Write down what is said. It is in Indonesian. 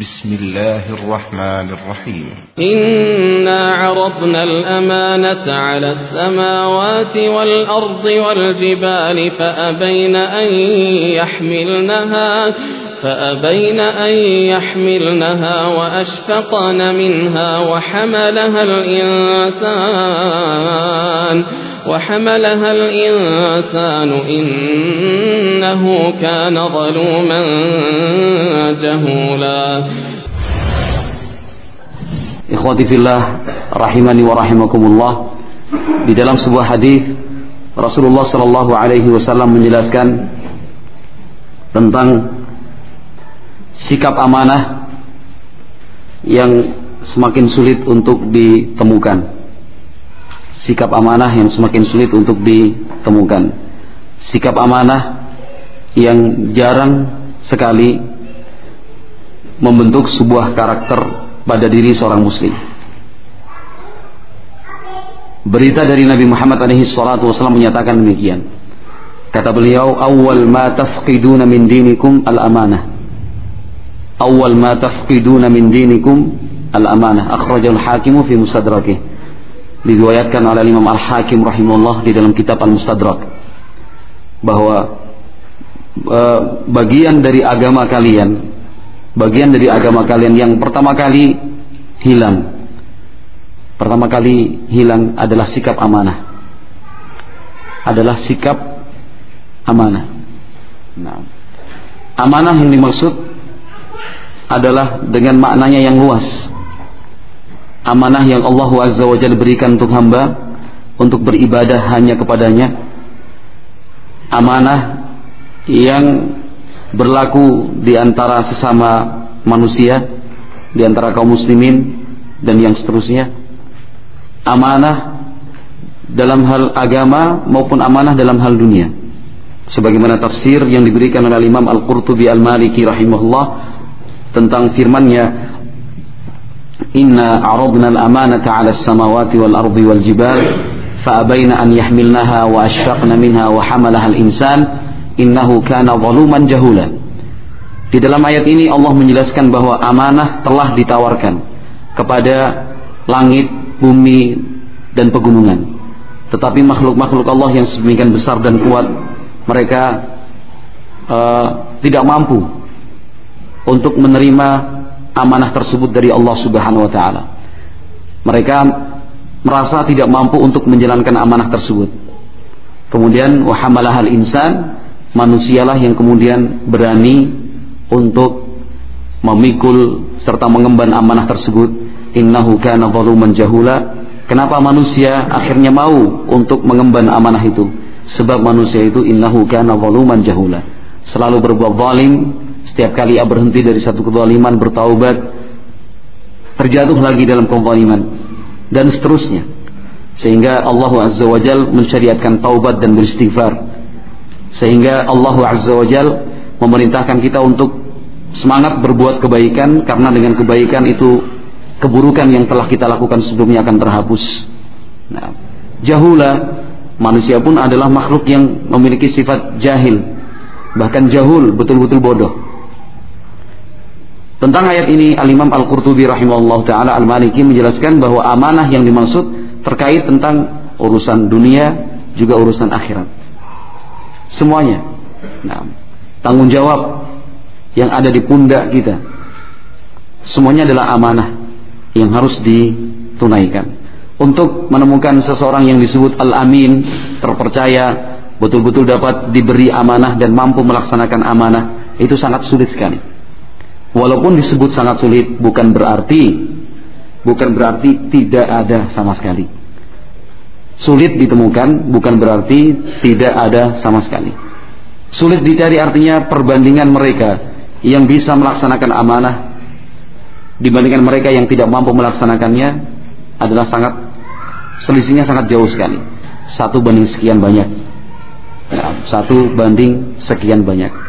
بسم الله الرحمن الرحيم. إنا عرضنا الأمانة على السماوات والأرض والجبال فأبين أن يحملنها فأبين أن يحملنها وأشفقن منها وحملها الإنسان. وحملها الإنسان إنه كان ظلوما جهولا Ikhwati fillah rahimani wa rahimakumullah di dalam sebuah hadis Rasulullah sallallahu alaihi wasallam menjelaskan tentang sikap amanah yang semakin sulit untuk ditemukan sikap amanah yang semakin sulit untuk ditemukan. Sikap amanah yang jarang sekali membentuk sebuah karakter pada diri seorang muslim. Berita dari Nabi Muhammad alaihi salatu wasallam menyatakan demikian. Kata beliau, "Awwal ma tafqiduna min dinikum al-amanah." Awwal ma tafqiduna min dinikum al-amanah. Akhrajahu al-Hakim fi Mustadrakih diriwayatkan oleh Imam Al-Hakim rahimahullah di dalam kitab Al-Mustadrak bahwa e, bagian dari agama kalian bagian dari agama kalian yang pertama kali hilang pertama kali hilang adalah sikap amanah. Adalah sikap amanah. Nah, amanah yang dimaksud adalah dengan maknanya yang luas amanah yang Allah Azza wa Jalla berikan untuk hamba untuk beribadah hanya kepadanya. Amanah yang berlaku di antara sesama manusia di antara kaum muslimin dan yang seterusnya. Amanah dalam hal agama maupun amanah dalam hal dunia. Sebagaimana tafsir yang diberikan oleh Imam Al-Qurtubi Al-Maliki rahimahullah tentang firman-Nya إنا عرضنا الأمانة على السماوات والأرض والجبال فأبين أن يحملنها وأشفقن منها وحملها الإنسان إنه كان ظلوما جهولا Di dalam ayat ini Allah menjelaskan bahwa amanah telah ditawarkan kepada langit, bumi, dan pegunungan. Tetapi makhluk-makhluk Allah yang sedemikian besar dan kuat, mereka uh, tidak mampu untuk menerima amanah tersebut dari Allah Subhanahu wa taala. Mereka merasa tidak mampu untuk menjalankan amanah tersebut. Kemudian wahamalahal insan, manusialah yang kemudian berani untuk memikul serta mengemban amanah tersebut. Innahu kana zaluman jahula. Kenapa manusia akhirnya mau untuk mengemban amanah itu? Sebab manusia itu innahu kana zaluman jahula. Selalu berbuat zalim, setiap kali ia berhenti dari satu kezaliman bertaubat terjatuh lagi dalam kezaliman dan seterusnya. Sehingga Allah Azza wa Jal mensyariatkan taubat dan beristighfar. Sehingga Allah Azza wa Jal memerintahkan kita untuk semangat berbuat kebaikan karena dengan kebaikan itu keburukan yang telah kita lakukan sebelumnya akan terhapus. Nah, jahula manusia pun adalah makhluk yang memiliki sifat jahil. Bahkan jahul betul-betul bodoh tentang ayat ini Al-Imam Al-Qurtubi rahimahullah taala Al-Maliki menjelaskan bahwa amanah yang dimaksud terkait tentang urusan dunia juga urusan akhirat. Semuanya. Nah, tanggung jawab yang ada di pundak kita. Semuanya adalah amanah yang harus ditunaikan. Untuk menemukan seseorang yang disebut Al-Amin, terpercaya, betul-betul dapat diberi amanah dan mampu melaksanakan amanah, itu sangat sulit sekali walaupun disebut sangat sulit bukan berarti bukan berarti tidak ada sama sekali. Sulit ditemukan bukan berarti tidak ada sama sekali. Sulit dicari artinya perbandingan mereka yang bisa melaksanakan amanah dibandingkan mereka yang tidak mampu melaksanakannya adalah sangat selisihnya sangat jauh sekali. Satu banding sekian banyak. Ya, satu banding sekian banyak